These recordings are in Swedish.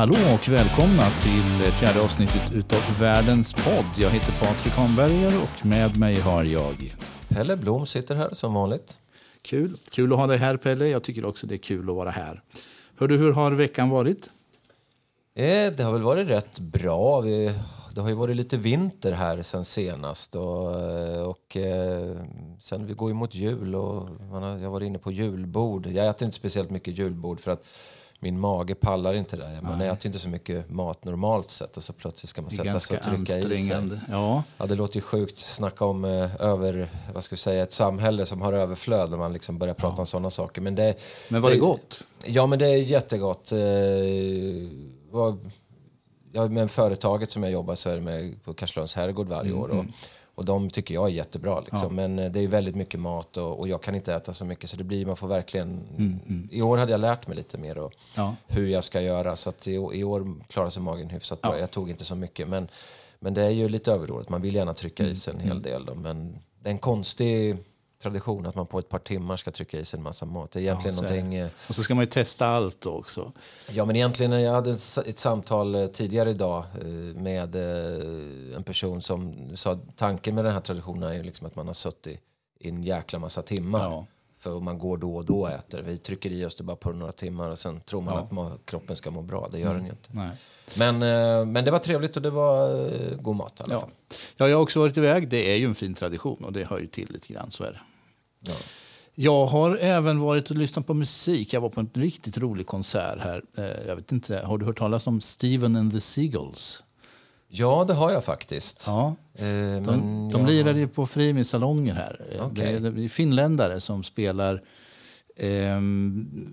Hallå och välkomna till fjärde avsnittet utav Världens podd. Jag heter Patrik Holmberger och med mig har jag... Pelle Blom sitter här som vanligt. Kul. Kul att ha dig här Pelle. Jag tycker också det är kul att vara här. Hör du, hur har veckan varit? Eh, det har väl varit rätt bra. Vi, det har ju varit lite vinter här sen senast och, och eh, sen vi går ju mot jul och man har, jag har varit inne på julbord. Jag äter inte speciellt mycket julbord för att min mage pallar inte det. Man äter inte så mycket mat normalt sett och så plötsligt ska man sätta sig och trycka i sig. Ja. Ja, det låter ju sjukt snacka om eh, över, vad ska vi säga, ett samhälle som har överflöd när man liksom börjar prata ja. om sådana saker. Men, det, men var det, det gott? Ja, men det är jättegott. Eh, var, ja, med företaget som jag jobbar så är det med på Karlslunds herrgård varje mm. år. Och. Och de tycker jag är jättebra. Liksom. Ja. Men eh, det är väldigt mycket mat och, och, jag kan inte äta så mycket. Så det blir, man får verkligen... Mm, mm. I år hade jag lärt mig lite mer och ja. hur jag ska göra. Så att i, i år klarar sig magen hyfsat bra. Jag tog inte så mycket. Men, men det är ju lite överordnat. Man vill gärna trycka i sig en hel mm, mm. del. Då. Men det är en konstig tradition att man på ett par timmar ska trycka i sig en massa mat. Det är egentligen ja, så någonting... Är och så ska man ju testa allt också. Ja, men egentligen, jag hade ett samtal eh, tidigare idag eh, med eh, en person som sa tanken med den här traditionen är ju liksom att man har suttit i en jäkla massa timmar. Ja. För man går då och då och äter. Vi trycker i oss det bara på några timmar och sen tror man ja. att kroppen ska må bra. Det gör mm. den ju inte. Nej. Men, men det var trevligt och det var god mat i alla ja. fall. Ja, jag har också varit iväg. Det är ju en fin tradition och det hör ju till lite grann. Så är det. Ja. Jag har även varit och lyssnat på musik. Jag var på en riktigt rolig konsert här. Eh, jag vet inte, har du hört talas om Steven and the Seagulls? Ja, det har jag faktiskt. Ja. Eh, de de lirade ju på Frimis-salonger här. Eh, okay. Det är finländare som spelar eh,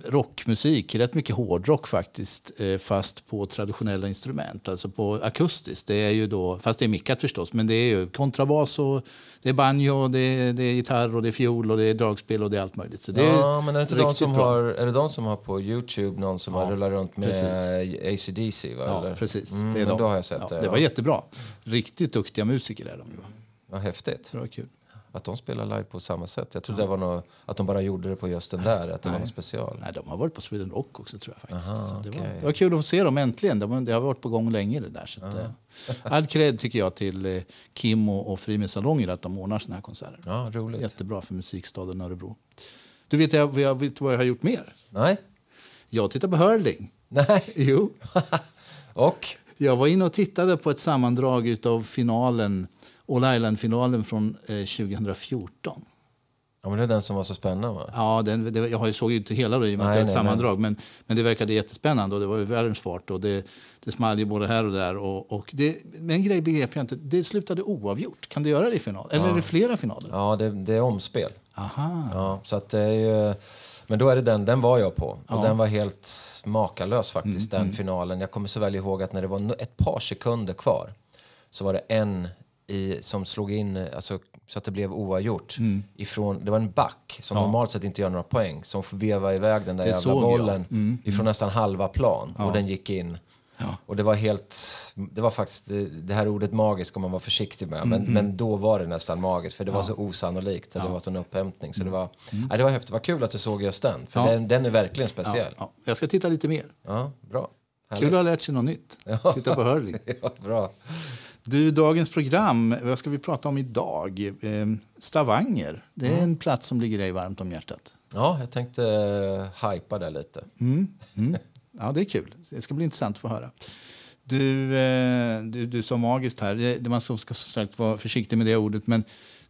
rockmusik, rätt mycket hårdrock faktiskt, eh, fast på traditionella instrument, alltså på akustiskt. Det är ju då, fast det är mickat förstås, men det är ju kontrabas och det är banjo, det är, det är gitarr och det är fiol och det är dragspel och det är allt möjligt. Så det ja, är men är det, inte de som har, är det de som har på Youtube någon som ja, har rullat runt med precis. ACDC? Va, ja, eller? precis. Mm, det är de. Då har jag sett ja, det. Det var jättebra. Riktigt duktiga musiker är de ju. Vad häftigt. Var kul att de spelar live på samma sätt. Jag trodde ja. det var något, att de bara gjorde det på just den där, att det Nej. var något special. Nej, de har varit på Sweden Rock också tror jag faktiskt. Aha, det, okay. var, det, var, kul att få se dem äntligen. De, det har varit på gång länge det där. Så att, eh, all cred tycker jag till eh, Kim och, och Frimid Salonger att de ordnar såna här konserter. Ja, roligt. Jättebra för musikstaden Örebro. Du vet, jag, jag vet vad jag har gjort mer? Nej. Jag tittar på hurling. Nej. Jo. och? Jag var inne och tittade på ett sammandrag av finalen All Island-finalen från eh, 2014. Ja, men det är den som var så spännande va? Ja, den, det, jag såg ju inte hela det i och med nej, sammandrag. Men, men det verkade jättespännande och det var ju världens fart. Och det, det small ju både här och där. Och, och det, men en grej begrep jag inte. Det slutade oavgjort. Kan det göra det i final? Eller ja. är det flera finaler? Ja, det, det är omspel. Aha. Ja, så att det är ju, men då är det den, den var jag på. Och ja. den var helt makalös faktiskt, mm, den mm. finalen. Jag kommer så väl ihåg att när det var ett par sekunder kvar så var det en i, som slog in alltså, så att det blev oavgjort. Mm. Ifrån, det var en back som ja. normalt sett inte gör några poäng som vevade iväg den där det jävla bollen mm. ifrån mm. nästan halva plan ja. och den gick in. Ja. Och det var helt, det var faktiskt, det, här ordet magisk ska man vara försiktig med, men, mm. men då var det nästan magiskt för det var så osannolikt, det var sån upphämtning. Så det var, mm. nej, det var häftigt, det var kul att du såg just den, för den, den är verkligen speciell. Jag ska titta lite mer. Ja, bra. Härligt. Kul att ha lärt sig något nytt. Titta på hurling. ja, bra. Du, dagens program, vad ska vi prata om idag? Eh, Stavanger, det är mm. en plats som ligger dig varmt om hjärtat. Ja, jag tänkte uh, hypa det lite. Mm. Mm. Ja, det är kul. Det ska bli intressant att få höra. Du, eh, du, du sa magiskt här. Det, man ska, ska vara försiktig med det ordet, men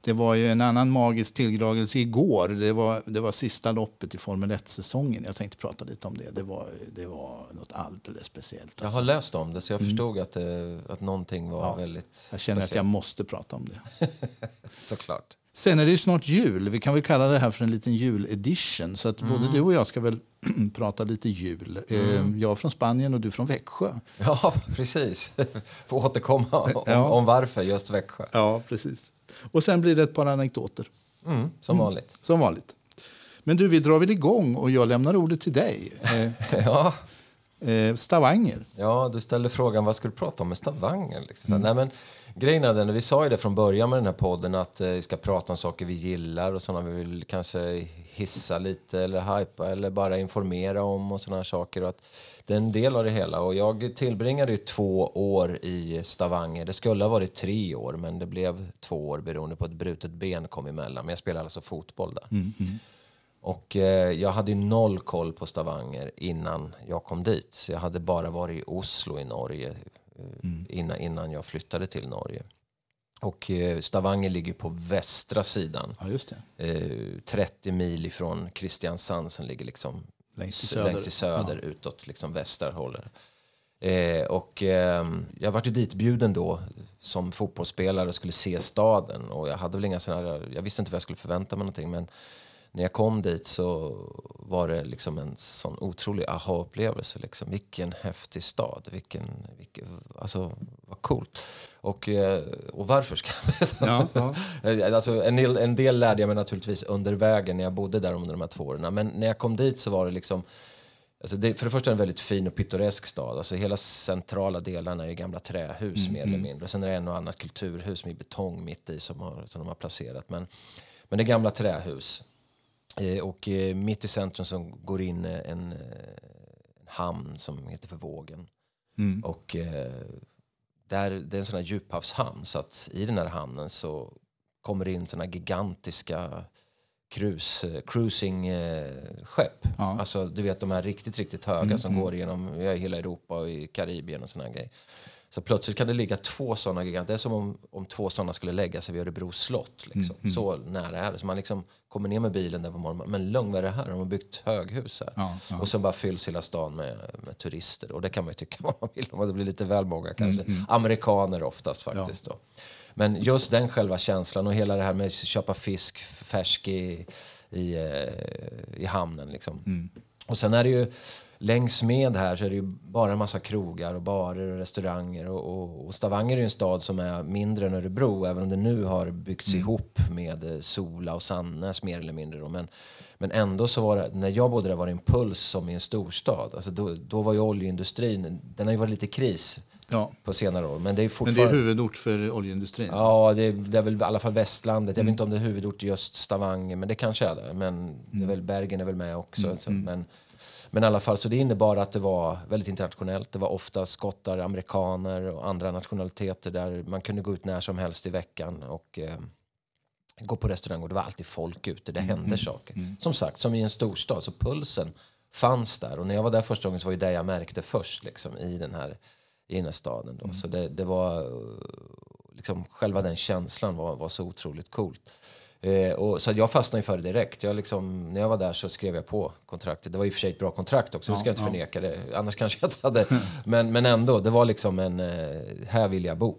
det var ju en annan magisk tilldragelse igår. Det var, det var sista loppet i Formel 1-säsongen. Jag tänkte prata lite om det. Det var, det var något alldeles speciellt. Jag har alltså. läst om det, så jag mm. förstod att, det, att någonting var ja, väldigt Jag känner speciellt. att jag måste prata om det. Såklart. Sen är det ju snart jul. Vi kan väl kalla det här för en liten juledition. Så att mm. både du och jag ska väl prata lite jul. Mm. Ehm, jag från Spanien och du från Växjö. Ja, precis. Får återkomma om, ja. om varför just Växjö. Ja, precis. Och sen blir det ett par anekdoter. Mm, som mm. vanligt. Som vanligt. Men du, vi drar väl igång och jag lämnar ordet till dig. ja. Eh, Stavanger. Ja, du ställde frågan vad ska du prata om med Stavanger? Liksom. Mm. Nej, men, grejen är den, vi sa ju det från början med den här podden att eh, vi ska prata om saker vi gillar och sådana vi vill kanske hissa lite eller hypa eller bara informera om och sådana saker. Och att det är en del av det hela. Och jag tillbringade ju två år i Stavanger. Det skulle ha varit tre år, men det blev två år beroende på ett brutet ben kom emellan. Men jag spelade alltså fotboll där. Mm, mm. Och eh, jag hade noll koll på Stavanger innan jag kom dit. Så jag hade bara varit i Oslo i Norge mm. innan, innan jag flyttade till Norge. Och eh, Stavanger ligger på västra sidan. Ja, eh, 30 mil ifrån Kristiansand som ligger liksom längst i söder, längst i söder ja. utåt, liksom västerhållet. Eh, och eh, jag var ju ditbjuden då som fotbollsspelare och skulle se staden. Och jag hade väl inga såna jag visste inte vad jag skulle förvänta mig någonting. Men när jag kom dit så var det liksom en sån otrolig aha-upplevelse. Liksom. Vilken häftig stad. Vilken, alltså, vad coolt. Och, eh, och varför ska jag ja, ja. alltså, en, del, en del lärde jag mig naturligtvis under vägen när jag bodde där under de här två åren. Men när jag kom dit så var det liksom Alltså det, för det första är det en väldigt fin och pittoresk stad. Alltså hela centrala delarna är gamla trähus mm, mer eller mm. mindre. Sen är det en och annat kulturhus med betong mitt i som, har, som de har placerat. Men, men det är gamla trähus. Eh, och eh, mitt i centrum så går in en, en hamn som heter för Vågen. Mm. Och där, det är en sån här djuphavshamn så att i den här hamnen så kommer det in såna gigantiska cruise, cruising-skepp. Ja. Alltså du vet de här riktigt, riktigt höga mm, som mm. går genom ja, hela Europa och i Karibien och såna grejer. Så plötsligt kan det ligga två sådana giganter. Det är som om, om två sådana skulle lägga sig vid Örebro slott. Liksom. Mm, mm. Så nära är det. Så man liksom kommer ner med bilen där på morgonen. Men lugn, vad är det här? De har byggt höghus här. Ja, ja. Och sen bara fylls hela stan med, med, turister. Och det kan man ju tycka vad man vill om. Det blir lite väl många kanske. Mm, mm. Amerikaner oftast faktiskt. Då. Men just den själva känslan och hela det här med att köpa fisk färsk i, i, eh, i hamnen. Liksom. Mm. Och sen är det ju längs med här så är det ju bara en massa krogar och barer och restauranger. Och, och, och Stavanger är ju en stad som är mindre än Örebro, även om det nu har byggts mm. ihop med eh, Sola och Sannäs mer eller mindre. Då. Men, men ändå så var det, när jag bodde där var det en puls som i en storstad. Alltså då, då var ju oljeindustrin, den har ju varit lite kris ja. på senare år. Men det är fortfarande... Men det är huvudort för oljeindustrin? Ja, det är, det är väl i alla fall västlandet. Jag vet mm. inte om det är huvudort just Stavanger, men det kanske är det. Men mm. det är mm. väl, Bergen är väl med också. Mm. Så, mm. men, men i alla fall, så det innebar att det var väldigt internationellt. Det var ofta skottar, amerikaner och andra nationaliteter där man kunde gå ut när som helst i veckan och eh, gå på restaurang och det var alltid folk ute. Det hände mm. saker. Mm. Som sagt, som i en storstad, så pulsen fanns där. Och när jag var där första gången så var det det jag märkte först liksom, i den här, i den här staden. Då. Mm. Så det, det var liksom, själva den känslan var, var så otroligt coolt. Eh, och, så jag fastnade för det direkt. Jag liksom, när jag var där så skrev jag på kontraktet. Det var i och för sig ett bra kontrakt också, ja, ska jag inte ja. förneka. Det. Annars kanske jag inte hade... men, men ändå, det var liksom en... Eh, här vill jag bo.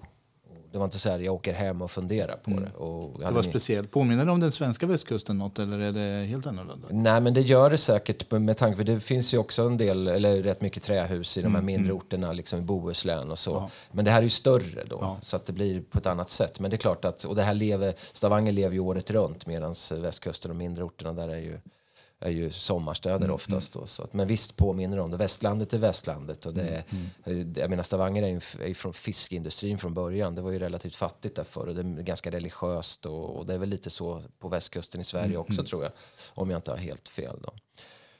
Det var inte så här, jag åker hem och funderar på mm. det. Och det var speciellt. Påminner det om den svenska västkusten något eller är det helt annorlunda? Nej, men det gör det säkert med tanke på det finns ju också en del, eller rätt mycket trähus i de här mm. mindre mm. orterna, liksom i Bohuslän och så. Ja. Men det här är ju större då, ja. så att det blir på ett annat sätt. Men det är klart att, och det här lever, Stavanger lever ju året runt medan västkusten och mindre orterna där är ju är ju sommarstäder mm, oftast. Då, så att, men visst påminner om det. Västlandet är västlandet. Och det är, mm. Jag menar, Stavanger är ju, är från fiskindustrin från början. Det var ju relativt fattigt där förr och det är ganska religiöst. Och, och det är väl lite så på västkusten i Sverige mm, också tror jag. Om jag inte har helt fel. Då.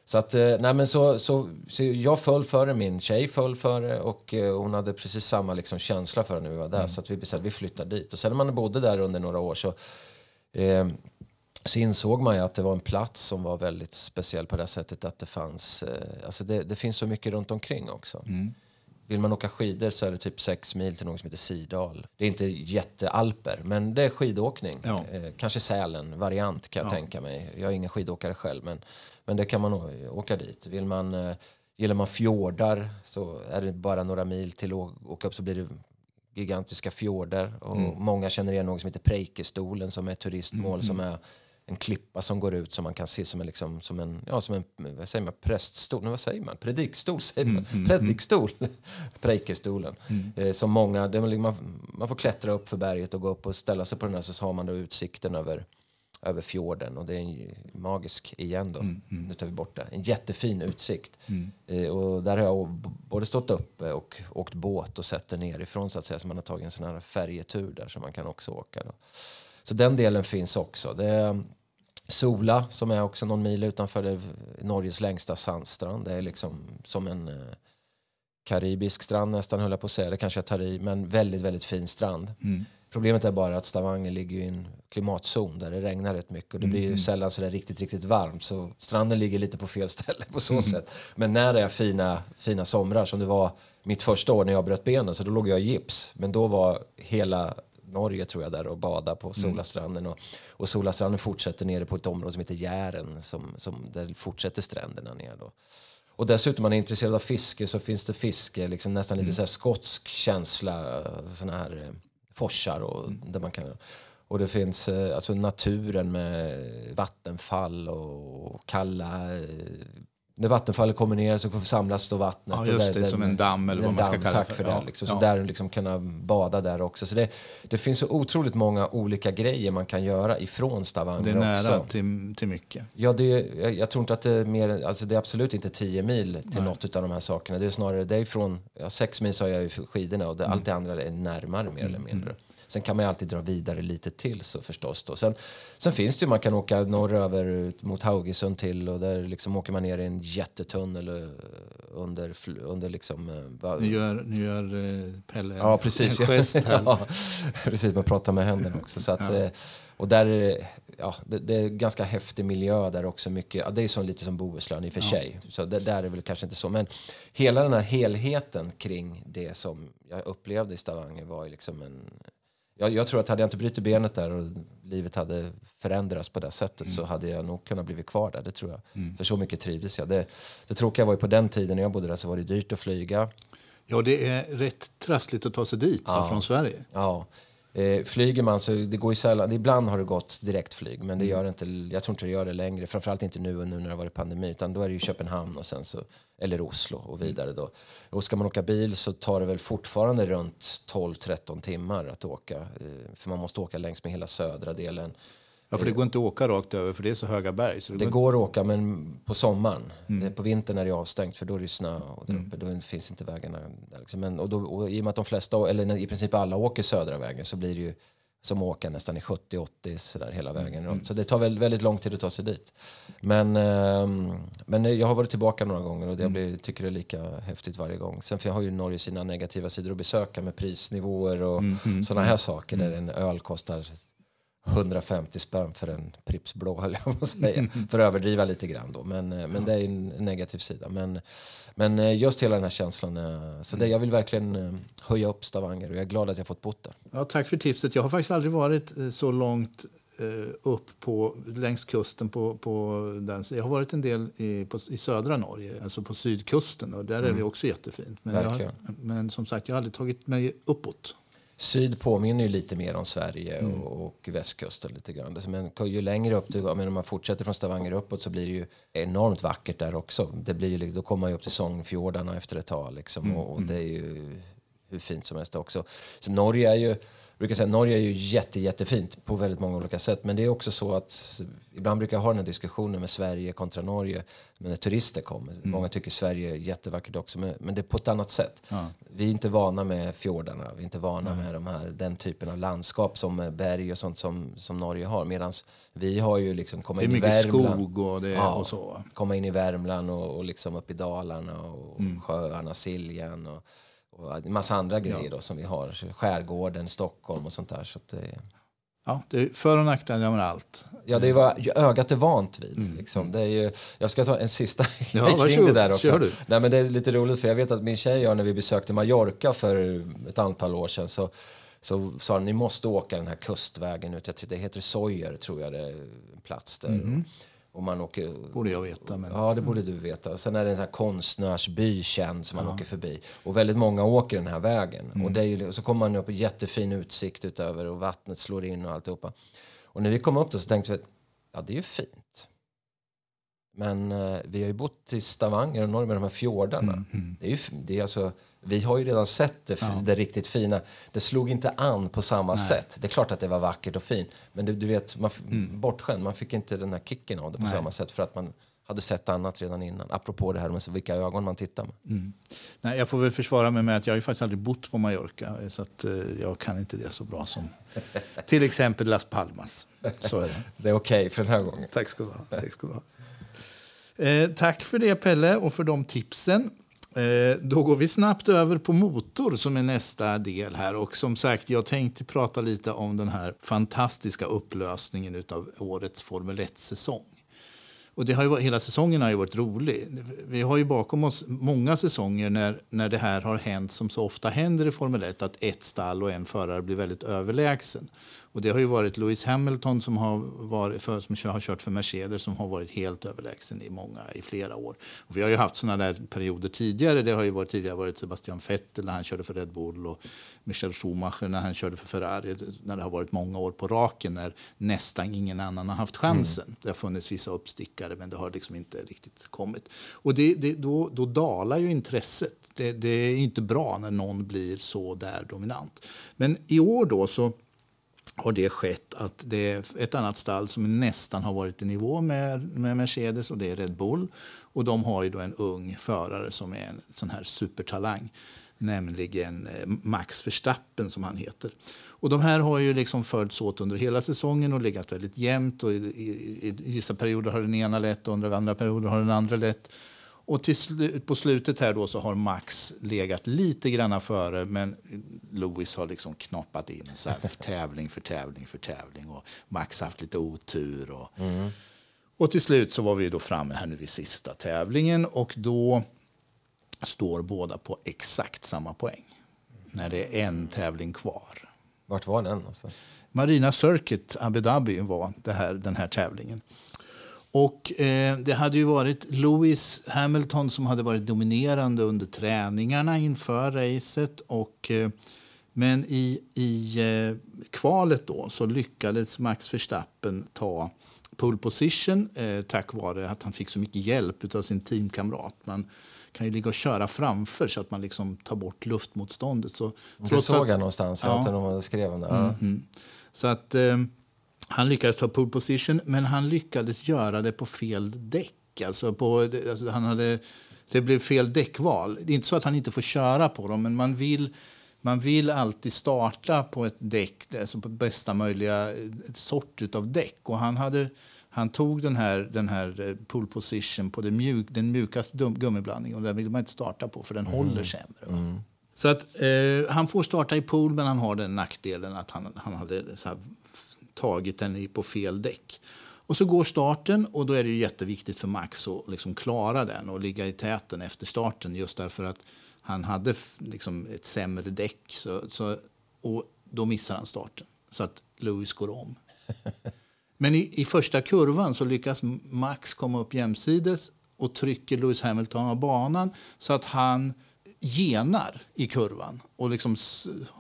Så att, eh, nej men så, så, så jag föll för det, min tjej föll för det och eh, hon hade precis samma liksom känsla för det när vi var där. Mm. Så att vi bestämde vi flyttar dit. Och sen när man bodde där under några år så eh, så insåg man ju att det var en plats som var väldigt speciell på det sättet att det fanns, eh, alltså det, det, finns så mycket runt omkring också. Mm. Vill man åka skidor så är det typ sex mil till något som heter Sidal. Det är inte jättealper, men det är skidåkning. Ja. Eh, kanske Sälen, variant kan jag ja. tänka mig. Jag är ingen skidåkare själv, men, men det kan man åka dit. Vill man, eh, gillar man fjordar så är det bara några mil till att åka upp så blir det gigantiska fjorder. Och mm. Många känner igen något som heter Preikestolen som är ett turistmål mm. som är en klippa som går ut som man kan se som en, liksom, som en, ja, som en vad säger man, präststol, nej, vad säger man, predikstol säger man, mm, mm, mm. predikstol, preikestolen. Mm. Eh, som många, det, man, man får klättra upp för berget och gå upp och ställa sig på den här så har man då utsikten över, över fjorden och det är en magisk igen då. Mm, mm. Nu tar vi bort det. En jättefin utsikt. Mm. Eh, och där har jag både stått uppe och åkt båt och sett det nerifrån så att säga. Så man har tagit en sån här färjetur där som man kan också åka. Då. Så den delen finns också. Det Sola som är också någon mil utanför det, Norges längsta sandstrand. Det är liksom som en eh, karibisk strand nästan höll jag på att säga. Det kanske jag tar i. Men väldigt, väldigt fin strand. Mm. Problemet är bara att Stavanger ligger i en klimatzon där det regnar rätt mycket och det blir ju mm. sällan så där riktigt, riktigt varmt. Så stranden ligger lite på fel ställe på så mm. sätt. Men när det är fina, fina somrar som det var mitt första år när jag bröt benen så då låg jag i gips. Men då var hela Norge tror jag där och bada på mm. Solastranden. Och, och Solastranden fortsätter nere på ett område som heter Jären som, som där fortsätter stränderna ner då. Och dessutom om man är intresserad av fiske så finns det fiske, liksom nästan lite mm. så här skotsk känsla, sådana här eh, forsar och mm. där man kan och det finns eh, alltså naturen med vattenfall och kalla eh, när vattenfallet kommer ner så samlas då vattnet. Ja, just det, där, som en damm eller vad man ska damm, kalla det för. för det. Ja, liksom. Så ja. där liksom kunna bada där också. Så det, det finns så otroligt många olika grejer man kan göra ifrån Stavanger Det är nära till, till mycket. Ja, det, jag, jag, tror inte att det är mer, alltså det är absolut inte tio mil till Nej. något av de här sakerna. Det är snarare, det är från, ja, sex mil har jag ju skidorna och det, mm. allt det andra är närmare mer mm. eller mindre. Mm. Sen kan man ju alltid dra vidare lite till så förstås. Då. Sen, sen finns det ju, man kan åka norröver mot Haugesund till och där liksom åker man ner i en jättetunnel eh, under, under liksom... Eh, nu gör, nu gör eh, Pelle ja, precis, en gest här. ja, precis, man pratar med händerna också. Så att, ja. Och där ja, det, det, är ganska häftig miljö där också. Mycket, ja, det är som, lite som Bohuslän i och för ja. sig. Så det, där är väl kanske inte så. Men hela den här helheten kring det som jag upplevde i Stavanger var ju liksom en, jag, jag, tror att hade jag inte brutit benet där och livet hade förändrats på det sättet mm. så hade jag nog kunnat bli kvar där. Det tror jag. Mm. För så mycket trivdes jag. Det, det tråkiga var ju på den tiden när jag bodde där så var det dyrt att flyga. Ja, det är rätt trassligt att ta sig dit ja. från Sverige. Ja. Eh, flyger man så det går ju sällan, ibland har det gått direktflyg men det mm. gör inte, jag tror inte det gör det längre. Framförallt inte nu nu när det har varit pandemi utan då är det ju Köpenhamn och sen så, eller Oslo och vidare då. Och ska man åka bil så tar det väl fortfarande runt 12-13 timmar att åka. Eh, för man måste åka längs med hela södra delen. Ja, för det går inte att åka rakt över för det är så höga berg. Så det, det går, går att åka, men på sommaren. Mm. På vintern är det avstängt för då är det snö och där mm. uppe, då finns inte vägarna där. Liksom. Men, och, då, och I och med att de flesta, eller i princip alla åker södra vägen så blir det ju som åker nästan i 70-80 sådär hela mm. vägen mm. Så det tar väl, väldigt lång tid att ta sig dit. Men, eh, men jag har varit tillbaka några gånger och jag mm. blir, tycker det är lika häftigt varje gång. Sen för jag har ju Norge sina negativa sidor att besöka med prisnivåer och mm. mm sådana här saker där en öl kostar 150 spänn för en Pripps blå, höll jag på att säga. för att överdriva lite grann då. Men, eh, men det är en negativ sida. Men, men eh, just hela den här känslan. Eh, så det, jag vill verkligen höja upp Stavanger och jag är glad att jag fått bott där. Ja, tack för tipset. Jag har faktiskt aldrig varit så långt upp på, längs kusten. På, på den. Jag har varit en del i, på, i södra Norge, alltså på sydkusten. Och där mm. är det också jättefint. Men, jag, men som sagt, jag har aldrig tagit mig uppåt. Syd påminner ju lite mer om Sverige mm. och, och, västkusten lite grann. Men ju längre upp du men om man fortsätter från Stavanger uppåt så blir det ju enormt vackert där också. Det blir ju, då kommer man ju upp till Sångfjordarna efter ett tag liksom, mm. och, och, det är ju hur fint som helst också. Så Norge är ju brukar säga Norge är ju jätte, jättefint på väldigt många olika sätt. Men det är också så att ibland brukar jag ha den här diskussionen med Sverige kontra Norge. Men när turister kommer. Mm. Många tycker Sverige är jättevackert också. Men, men det är på ett annat sätt. Ja. Vi är inte vana med fjordarna. Vi är inte vana mm. med de här, den typen av landskap som berg och sånt som, som Norge har. Medan vi har ju liksom komma in i Värmland. Det är mycket skog och, det, ja, och så. Komma in i Värmland och, och liksom upp i Dalarna och mm. sjöarna, Siljan. Och, och en massa andra grejer ja. då, som vi har. Skärgården, Stockholm och sånt där. Så det, Ja, det är för och nackdelar med allt. Ja, det är vad ögat är vant vid. Mm. Liksom. Det är ju, jag ska ta en sista ja, kring det där också. du. Nej, men det är lite roligt för jag vet att min tjej och när vi besökte Mallorca för ett antal år sedan så, så sa hon ni måste åka den här kustvägen ut. Jag tror det heter Sojer tror jag det är en plats där. Mm. Och man åker, borde jag veta. Men... Ja, det borde du veta. Sen är det en sån här konstnärsby känd som man ja. åker förbi. Och väldigt många åker den här vägen. Mm. Och, det är ju, och så kommer man upp på jättefin utsikt utöver och vattnet slår in och alltihopa. Och när vi kom upp där så tänkte vi att ja, det är ju fint. Men eh, vi har ju bott i Stavanger och Norge med de här fjordarna. Mm, mm. Det, är ju, det är alltså vi har ju redan sett det, ja. det riktigt fina. Det slog inte an på samma Nej. sätt. Det är klart att det var vackert och fint, men det, du vet, man, mm. bortskämd. Man fick inte den här kicken av det på Nej. samma sätt för att man hade sett annat redan innan. Apropå det här med vilka ögon man tittar med. Mm. Nej, jag får väl försvara mig med att jag har ju faktiskt aldrig bott på Mallorca. Så att, eh, jag kan inte det så bra som till exempel Las Palmas. Så är det. det är okej okay för den här gången. Tack ska du ha. Tack, ska du ha. Eh, tack för det Pelle och för de tipsen. Eh, då går vi snabbt över på motor som är nästa del här. Och som sagt, jag tänkte prata lite om den här fantastiska upplösningen av årets Formel 1-säsong. Och det har ju, hela säsongen har ju varit rolig. Vi har ju bakom oss många säsonger när, när det här har hänt som så ofta händer i Formel 1, att ett stall och en förare blir väldigt överlägsen. Och det har ju varit Lewis Hamilton som har, varit för, som har kört för Mercedes som har varit helt överlägsen i många, i flera år. Och vi har ju haft sådana där perioder tidigare. Det har ju varit tidigare varit Sebastian Vettel när han körde för Red Bull och Michael Schumacher när han körde för Ferrari. När det har varit många år på raken när nästan ingen annan har haft chansen. Mm. Det har funnits vissa uppstickare men det har liksom inte riktigt kommit. Och det, det, då, då dalar ju intresset. Det, det är inte bra när någon blir så där dominant. Men i år då så har det skett att det är ett annat stall som nästan har varit i nivå med, med Mercedes och det är Red Bull. Och de har ju då en ung förare som är en sån här supertalang, nämligen eh, Max Verstappen som han heter. Och de här har ju liksom följts åt under hela säsongen och legat väldigt jämnt. Och i, i, i vissa perioder har den ena lett och under andra perioder har den andra lett. Och till slu på slutet här då så har Max legat lite grann före men Lewis har liksom knoppat in så här, tävling för tävling för tävling och Max har haft lite otur. Och, mm. och till slut så var vi då framme här nu vid sista tävlingen och då står båda på exakt samma poäng när det är en tävling kvar. Vart var den? Alltså? Marina Circuit, Abu Dhabi, var här, den här tävlingen. Och eh, Det hade ju varit Lewis Hamilton som hade varit dominerande under träningarna inför racet. Och, eh, men i, i eh, kvalet då så lyckades Max Verstappen ta pole position eh, tack vare att han fick så mycket hjälp av sin teamkamrat. Man kan ju ligga och köra framför så att man liksom tar bort luftmotståndet. Så, det såg att, jag någonstans, ja, att de skrev om det. Mm -hmm. Så att... Eh, han lyckades ta pole position, men han lyckades göra det på fel däck. Alltså på, alltså han hade, det blev fel däckval. Det är inte så att han inte får köra på dem, men man vill, man vill alltid starta på ett däck, alltså på bästa möjliga sort av däck. Och han, hade, han tog den här, den här eh, pole position på den, mjuk, den mjukaste gummiblandningen och den vill man inte starta på för den mm. håller sämre. Mm. Så att, eh, han får starta i pool, men han har den nackdelen att han, han hade så tagit den på fel däck. Och så går starten och då är det jätteviktigt för Max att liksom klara den och ligga i täten efter starten just därför att han hade liksom ett sämre däck. Så, så, och då missar han starten så att Lewis går om. Men i, i första kurvan så lyckas Max komma upp jämsides och trycker Lewis Hamilton av banan så att han genar i kurvan och liksom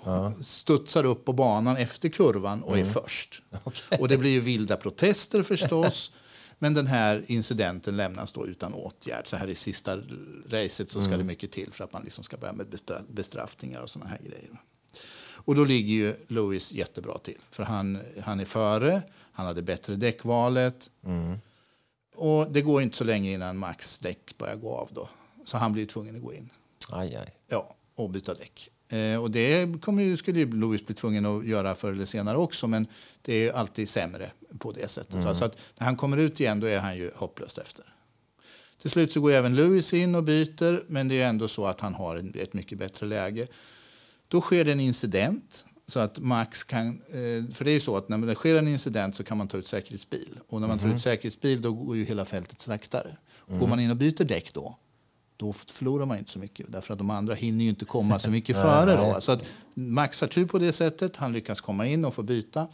ja. studsar upp på banan efter kurvan och mm. är först. Okay. Och det blir ju vilda protester förstås. Men den här incidenten lämnas då utan åtgärd. Så här i sista racet så ska mm. det mycket till för att man liksom ska börja med bestraffningar och såna här grejer. Och då ligger ju Lewis jättebra till. För han, han är före, han hade bättre däckvalet. Mm. Och det går inte så länge innan Max däck börjar gå av då. Så han blir tvungen att gå in. Aj, aj. Ja, och byta däck. Eh, och det kommer ju, skulle ju Lewis bli tvungen att göra förr eller senare också, men det är alltid sämre på det sättet. Mm. Så att när han kommer ut igen då är han ju hopplöst efter. Till slut så går även Lewis in och byter, men det är ändå så att han har ett mycket bättre läge. Då sker det en incident. Så att Max kan, eh, för det är ju så att när det sker en incident så kan man ta ut säkerhetsbil. Och när man tar ut mm. säkerhetsbil då går ju hela fältet saktare. Mm. Går man in och byter däck då, då förlorar man inte så mycket. Därför att de andra hinner ju inte komma så mycket före. Då. Så att Max har tur på det sättet. Han lyckas komma in och få byta.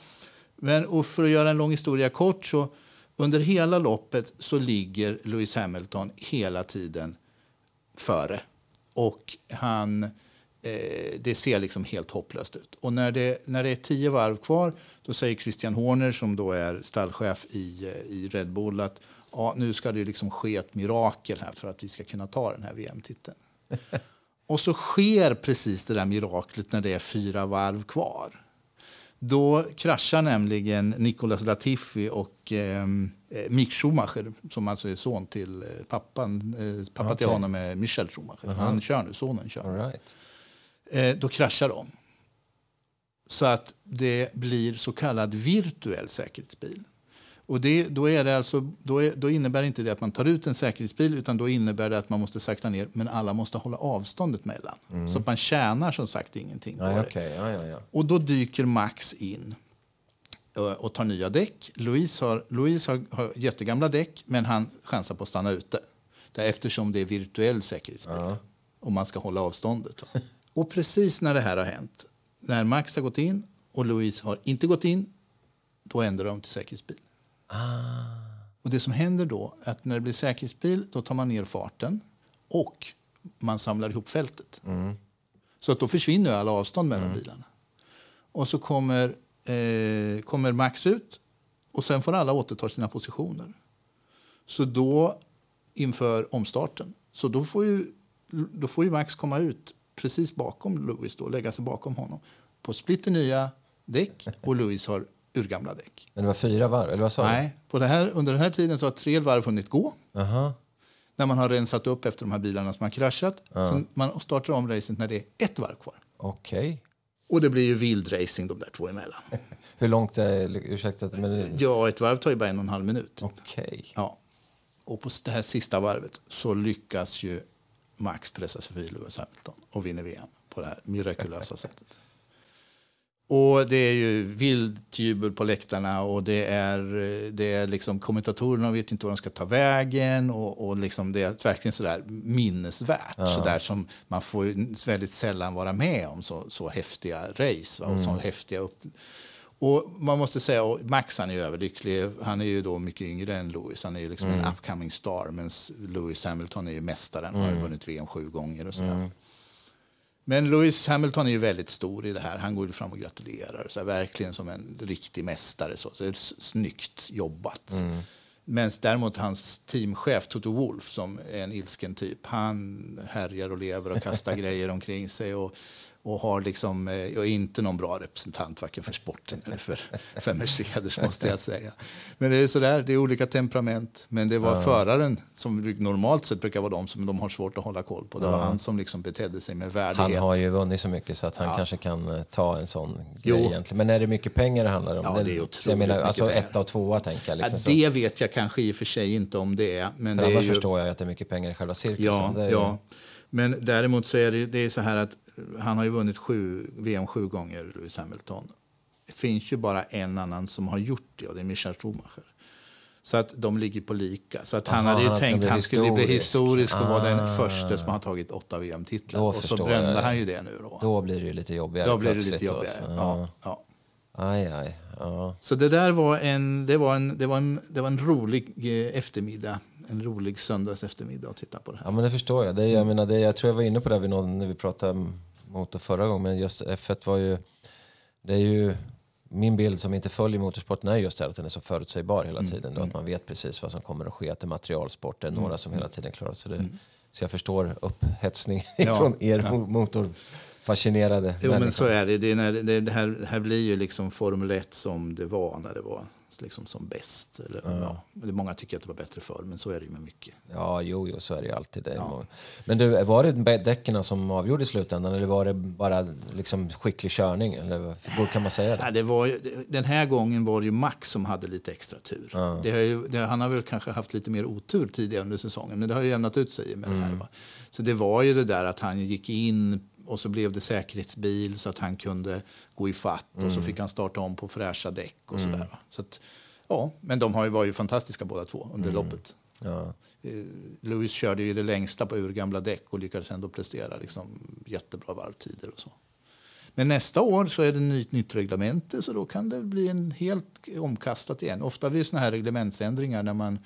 Men och för att göra en lång historia kort så under hela loppet så ligger Lewis Hamilton hela tiden före. Och han, eh, det ser liksom helt hopplöst ut. Och när det, när det är tio varv kvar då säger Christian Horner som då är stallchef i, eh, i Red Bull att ja, nu ska det liksom ske ett mirakel här för att vi ska kunna ta den här VM-titeln. Och så sker precis det där miraklet när det är fyra varv kvar. Då kraschar nämligen Nicolas Latifi och eh, Mick Schumacher, som alltså är son till eh, pappan. Eh, pappa okay. till honom är Michel Schumacher. Uh -huh. Han kör nu, sonen kör. All right. eh, då kraschar de. Så att det blir så kallad virtuell säkerhetsbil. Och det, då, är det alltså, då, är, då innebär inte det att man tar ut en säkerhetsbil utan då innebär det att man måste sakta ner men alla måste hålla avståndet mellan. Mm. Så att man tjänar som sagt ingenting på ja, det. Okay. Ja, ja. Och då dyker Max in och tar nya däck. Louise har, Louise har, har jättegamla däck men han chansar på att stanna ute. Det eftersom det är virtuell säkerhetsbil ja. och man ska hålla avståndet. och precis när det här har hänt, när Max har gått in och Louise har inte gått in, då ändrar de till säkerhetsbil. Ah. Och det som händer då är att när det blir säkerhetsbil då tar man ner farten och man samlar ihop fältet. Mm. Så att då försvinner alla avstånd mellan mm. bilarna. Och så kommer, eh, kommer Max ut och sen får alla återta sina positioner. Så då inför omstarten, så då får ju, då får ju Max komma ut precis bakom Lewis då, lägga sig bakom honom på splitter nya däck och Lewis har urgamla däck. Men det var fyra varv? Eller vad sa Nej, på det här, under den här tiden så har tre varv hunnit gå. Aha. När man har rensat upp efter de här bilarna som har kraschat. Uh. Så man startar om racet när det är ett varv kvar. Okej. Okay. Och det blir ju vild racing de där två emellan. Hur långt är ursäkta, men... Ja, ett varv tar ju bara en och en halv minut. Okej. Okay. Ja. Och på det här sista varvet så lyckas ju Max pressa sig förbi Lewis Hamilton och vinner VM på det här mirakulösa sättet. Och det är ju vilt jubel på läktarna och det är, det är liksom kommentatorerna vet inte var de ska ta vägen och, och liksom det är verkligen sådär minnesvärt. Ja. Sådär som man får väldigt sällan vara med om så, så häftiga race va? och mm. så häftiga upp... Och man måste säga, och Max han är överlycklig. Han är ju då mycket yngre än Lewis. Han är ju liksom mm. en upcoming star. Men Lewis Hamilton är ju mästaren. Mm. Har vunnit VM sju gånger och sådär. Mm. Men Lewis Hamilton är ju väldigt stor i det här. Han går fram och gratulerar. Så här, verkligen som en riktig mästare. Så, så det är snyggt jobbat. Mm. Men däremot hans teamchef Toto Wolf som är en ilsken typ. Han härjar och lever och kastar grejer omkring sig. Och och har liksom, eh, och inte någon bra representant varken för sporten eller för, för Mercedes måste jag säga. Men det är sådär, det är olika temperament. Men det var ja. föraren som normalt sett brukar vara de som de har svårt att hålla koll på. Det var han som liksom betedde sig med värdighet. Han har ju vunnit så mycket så att han ja. kanske kan eh, ta en sån jo. grej egentligen. Men är det mycket pengar det handlar om? Ja, det är otroligt jag menar, Alltså etta och tvåa tänker jag. Liksom, ja, det vet jag kanske i och för sig inte om det är. Men för det annars är ju... förstår jag att det är mycket pengar i själva cirkusen. Ja, ja. Men däremot så är det, det är så här att han har ju vunnit sju, VM sju gånger, Lewis Hamilton. Det finns ju bara en annan som har gjort det och det är Michael Schumacher. Så att de ligger på lika. Så att han Aha, hade ju han tänkt att han skulle bli historisk och ah. vara den ah. första som har tagit åtta VM-titlar. Och så brände han ju det nu då. Då blir det lite jobbigare. Då blir det lite jobbigare, ja, ja. Aj, aj. Ja. Så det där var en, det var en, det var en, det var en rolig eh, eftermiddag en rolig söndags eftermiddag att titta på det här. Ja, men det förstår jag. Det, jag, menar, det, jag tror jag var inne på det någon, när vi pratade motor förra gången, men just F1 var ju... Det är ju min bild som inte följer motorsporten är just att den är så förutsägbar hela mm, tiden. Mm. Då, att man vet precis vad som kommer att ske, att det är materialsport, det är några mm, som hela mm. tiden klarar sig. Mm. Så jag förstår upphetsningen ja, från er ja. motorfascinerade Jo, men så är det. Det, när, det, det, här, det här blir ju liksom Formel 1 som det var när det var liksom som bäst. Eller, ja. Ja, många tycker att det var bättre förr, men så är det ju med mycket. Ja, jo, jo så är det ju alltid. Det. Ja. Men du, var det däcken som avgjorde i slutändan eller var det bara liksom skicklig körning? Eller kan man säga det? Ja, det var den här gången var det ju Max som hade lite extra tur. Det har ju, det, han har väl kanske haft lite mer otur tidigare under säsongen, men det har ju jämnat ut sig med mm. det här. Mm. Va? Så det var ju det där att han gick in och så blev det säkerhetsbil så att han kunde gå i fatt mm. och så mm. fick han starta om på fräscha däck och mm. sådär. Så att, ja, men de har ju, var ju fantastiska båda två under mm. loppet. Ja. Eh, Lewis körde ju det längsta på urgamla däck och lyckades ändå prestera liksom, jättebra varvtider och så. Men nästa år så är det nytt, nytt reglemente så då kan det bli en helt omkastat igen. Ofta vid såna här reglementsändringar när man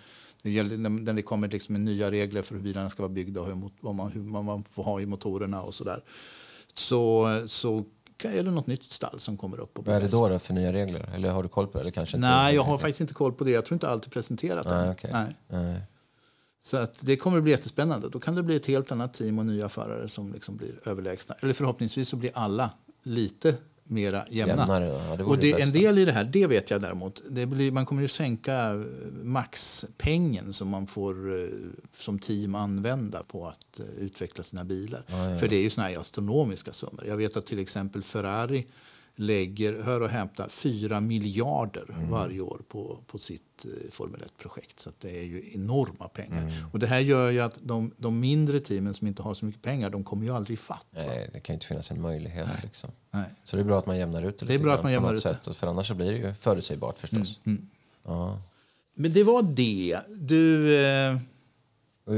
det gäller, när det kommer liksom nya regler för hur bilarna ska vara byggda och hur, vad man, hur man får ha i motorerna och sådär. Så, så är det något nytt stall som kommer upp. Vad är det då, då, för nya regler? Eller har du koll på det? Eller kanske Nej, jag har faktiskt inte koll på det. Jag tror inte allt är presenterat Nej, än. Okay. Nej. Nej. Så att det kommer att bli jättespännande. Då kan det bli ett helt annat team och nya förare som liksom blir överlägsna. Eller förhoppningsvis så blir alla lite mera jämna. Jämnare, ja, det och det, en del i det här, det vet jag däremot, det blir, man kommer ju sänka maxpengen som man får eh, som team använda på att eh, utveckla sina bilar. Ja, ja. För det är ju såna här astronomiska summor. Jag vet att till exempel Ferrari lägger, hör och hämta, 4 miljarder mm. varje år på, på sitt eh, Formel 1-projekt. Så det är ju enorma pengar. Mm. Och det här gör ju att de, de, mindre teamen som inte har så mycket pengar, de kommer ju aldrig fatt. Nej, det kan ju inte finnas en möjlighet. Nej. Liksom. Nej. Så det är bra att man jämnar ut det, det är bra att man jämnar ut sätt, För annars så blir det ju förutsägbart förstås. Mm. mm. Ja. Men det var det. Du... Eh...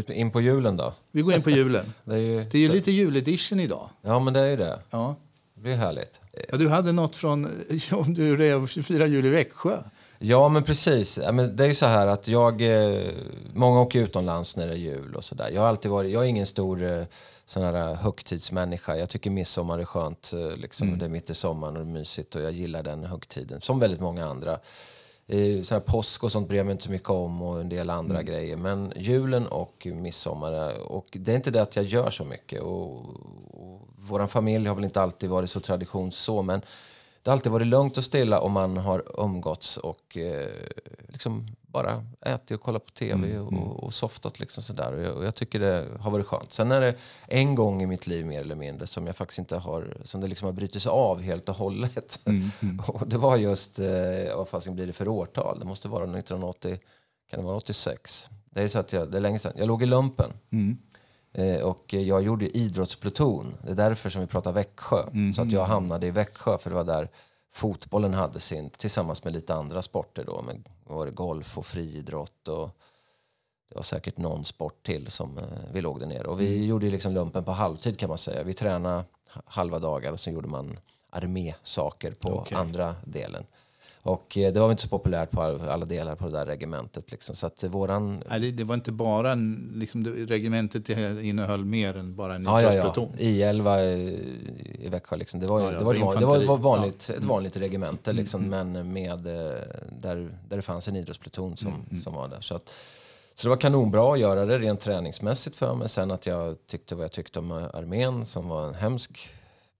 In på julen då? Vi går in på julen. det är ju, det är ju lite juledition idag. Ja, men det är ju det. Ja. Det blir härligt. Ja, du hade något från om du rev 24 juli i Växjö. Ja, men precis. det är ju så här att jag... Eh, många åker utomlands när det är jul och sådär. Jag har alltid varit... Jag är ingen stor eh, sån här högtidsmänniska. Jag tycker midsommar är skönt. Eh, liksom. Mm. Det är mitt i sommaren och mysigt och jag gillar den högtiden. Som väldigt många andra. Så här påsk och sånt bryr jag mig inte så mycket om och en del andra mm. grejer. Men julen och midsommar, och det är inte det att jag gör så mycket. Och, och vår familj har väl inte alltid varit så traditions så, men det har alltid varit lugnt och stilla om man har umgåtts och eh, liksom bara ätit och kollat på tv mm, och, mm. och softat. Liksom sådär. Och jag, och jag, tycker det har varit skönt. Sen är det en gång i mitt liv mer eller mindre som jag faktiskt inte har, som det liksom har brutit sig av helt och hållet. Mm, mm. och det var just, eh, vad fasen blir det för årtal? Det måste vara 1980, kan det vara 86? Det är så att jag, det är länge sedan. Jag låg i lumpen. Eh, och jag gjorde idrottspluton. Det är därför som vi pratar Växjö. Mm. Så att jag hamnade i Växjö för det var där fotbollen hade sin, tillsammans med lite andra sporter då. Med, var det golf och friidrott och det var säkert någon sport till som eh, vi låg där nere. Och vi mm. gjorde liksom lumpen på halvtid kan man säga. Vi tränade halva dagar och så gjorde man armésaker på okay. andra delen. Och eh, det var inte så populärt på alla delar på det där regementet. Liksom. Så att våran... Nej, det, det var inte bara en, liksom, det, regementet innehöll mer än bara en ja, ja, ja. I11 i Växjö. Liksom. Det var, ja, ja, det var, det var, det var vanligt, ja. ett vanligt regemente, mm, liksom, mm. men med, eh, där, där det fanns en idrottspluton som, mm, mm. som var där. Så, att, så det var kanonbra att göra det rent träningsmässigt för mig. Sen att jag tyckte vad jag tyckte om armén som var en hemsk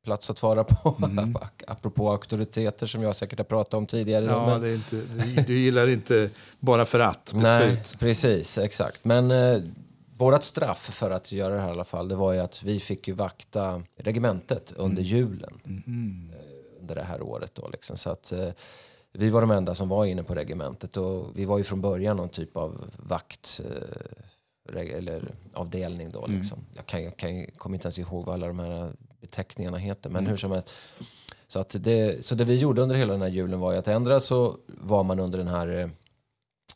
plats att vara på. Mm. Apropå auktoriteter som jag säkert har pratat om tidigare. Ja, men... det är inte, du, du gillar inte bara för att beslut. Nej, precis, exakt. Men eh, vårt straff för att göra det här i alla fall, det var ju att vi fick ju vakta regementet under mm. julen. Mm. Eh, under det här året då liksom. Så att eh, vi var de enda som var inne på regementet och vi var ju från början någon typ av vakt eh, eller avdelning då. Mm. Liksom. Jag, kan, jag kan, kommer inte ens ihåg vad alla de här beteckningarna heter. Men mm. hur som helst. Så, att det, så det vi gjorde under hela den här julen var ju att ändra så var man under den här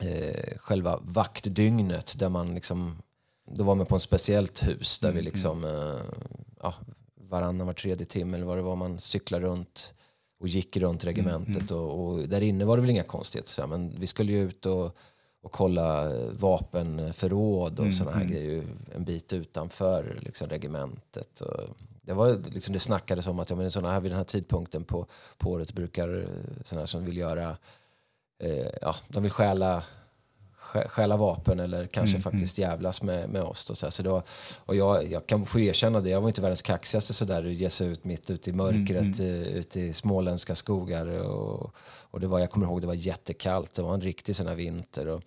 eh, själva vaktdygnet där man liksom, då var man på en speciellt hus där mm. vi liksom, eh, ja, varannan, var tredje timme eller vad det var, man cyklade runt och gick runt regementet. Mm. Och, och, där inne var det väl inga konstigheter, men vi skulle ju ut och och kolla vapenförråd och mm, sådana här mm. grejer en bit utanför liksom, regementet. Och det, var, liksom, det snackades om att ja, men såna här, vid den här tidpunkten på, på året brukar eh, sådana som vill göra, eh, ja, de vill stjäla stjäla vapen eller kanske mm, faktiskt mm. jävlas med, med oss. Då, så, så då, och jag, jag kan få erkänna det, jag var inte världens kaxigaste sådär att ge sig ut mitt ute i mörkret, mm, mm. ute i småländska skogar. Och, och det var, jag kommer ihåg det var jättekallt, det var en riktig sån här vinter. Och,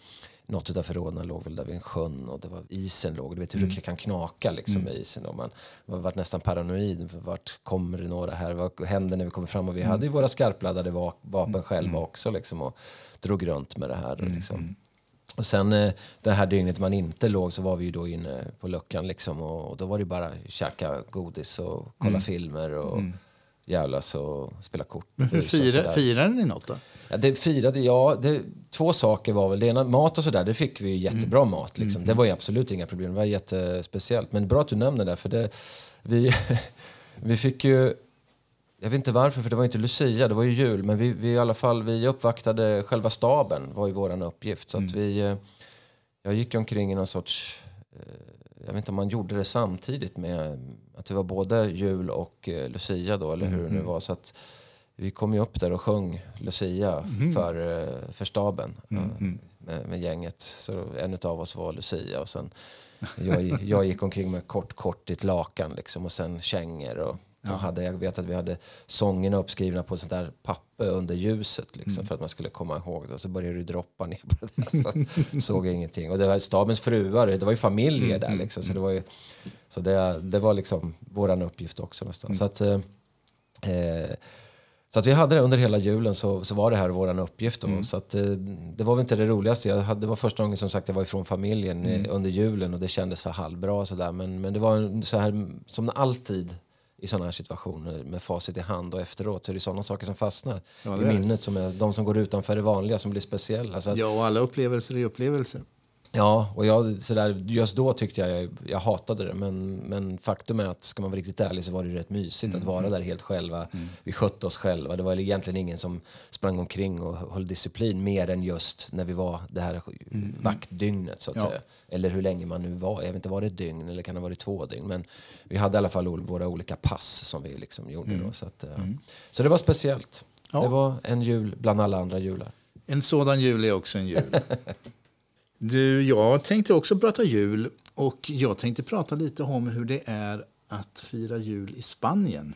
något av förråden låg väl där vid en sjön och det var isen låg. Du vet hur mm. det kan knaka liksom mm. med isen. Och man, man varit nästan paranoid. Vart kommer det några här? Vad händer när vi kommer fram? Och vi mm. hade ju våra skarpladdade vapen mm. själva mm. också liksom och drog runt med det här. Och, liksom. Och sen eh, det här dygnet man inte låg så var vi ju då inne på luckan liksom och, och då var det bara käka godis och kolla filmer och jävlas och spela kort. Men hur firar, firade ni något då? Ja, det firade jag. Det, två saker var väl det ena, mat och sådär, det fick vi jättebra mm. mat. Liksom. Mm. Det var ju absolut inga problem, det var jättespeciellt. Men bra att du nämner det, för det, vi, vi fick ju jag vet inte varför, för det var inte Lucia, det var ju jul. Men vi, vi i alla fall, vi uppvaktade själva staben, var ju vår uppgift. Så mm. att vi, eh, jag gick omkring i någon sorts eh, jag vet inte om man gjorde det samtidigt med att det var både jul och eh, Lucia då, eller hur mm. det nu var. Så att vi kom ju upp där och sjöng Lucia mm. för, för staben. Mm. med, med gänget. Så en av oss var Lucia och sen jag, jag gick omkring med kort, kortigt lakan liksom och sen kängor och Ja. Hade, jag vet att vi hade sångerna uppskrivna på sånt där papper under ljuset liksom, mm. för att man skulle komma ihåg det. Så började det droppa ner på det. Så såg jag ingenting. Och det var stabens fruar, det var ju familjer mm, där mm, liksom. Så, det var, ju, så det, det var liksom våran uppgift också nästan. Mm. Så att, eh, eh, så att vi hade det under hela julen så, så var det här vår uppgift. Då. Mm. Så att, eh, det var väl inte det roligaste. Jag hade, det var första gången som sagt jag var ifrån familjen mm. under julen och det kändes för halvbra. Så där. Men, men det var så här som alltid i sådana här situationer med facit i hand och efteråt så är det sådana saker som fastnar ja, i minnet som är de som går utanför det vanliga som blir speciella. Att, ja, och alla upplevelser är upplevelser. Ja, och jag, sådär, just då tyckte jag, jag, hatade det. Men, men faktum är att ska man vara riktigt ärlig så var det rätt mysigt mm. att vara där helt själva. Mm. Vi skötte oss själva. Det var egentligen ingen som sprang omkring och höll disciplin mer än just när vi var det här mm. vaktdygnet så att ja. säga. Eller hur länge man nu var. Jag vet inte, var det ett dygn eller kan det ha varit två dygn? Men vi hade i alla fall våra olika pass som vi liksom gjorde mm. då. Så, att, mm. så det var speciellt. Ja. Det var en jul bland alla andra jular. En sådan jul är också en jul. Du, jag tänkte också prata jul och jag tänkte prata lite om hur det är att fira jul i Spanien.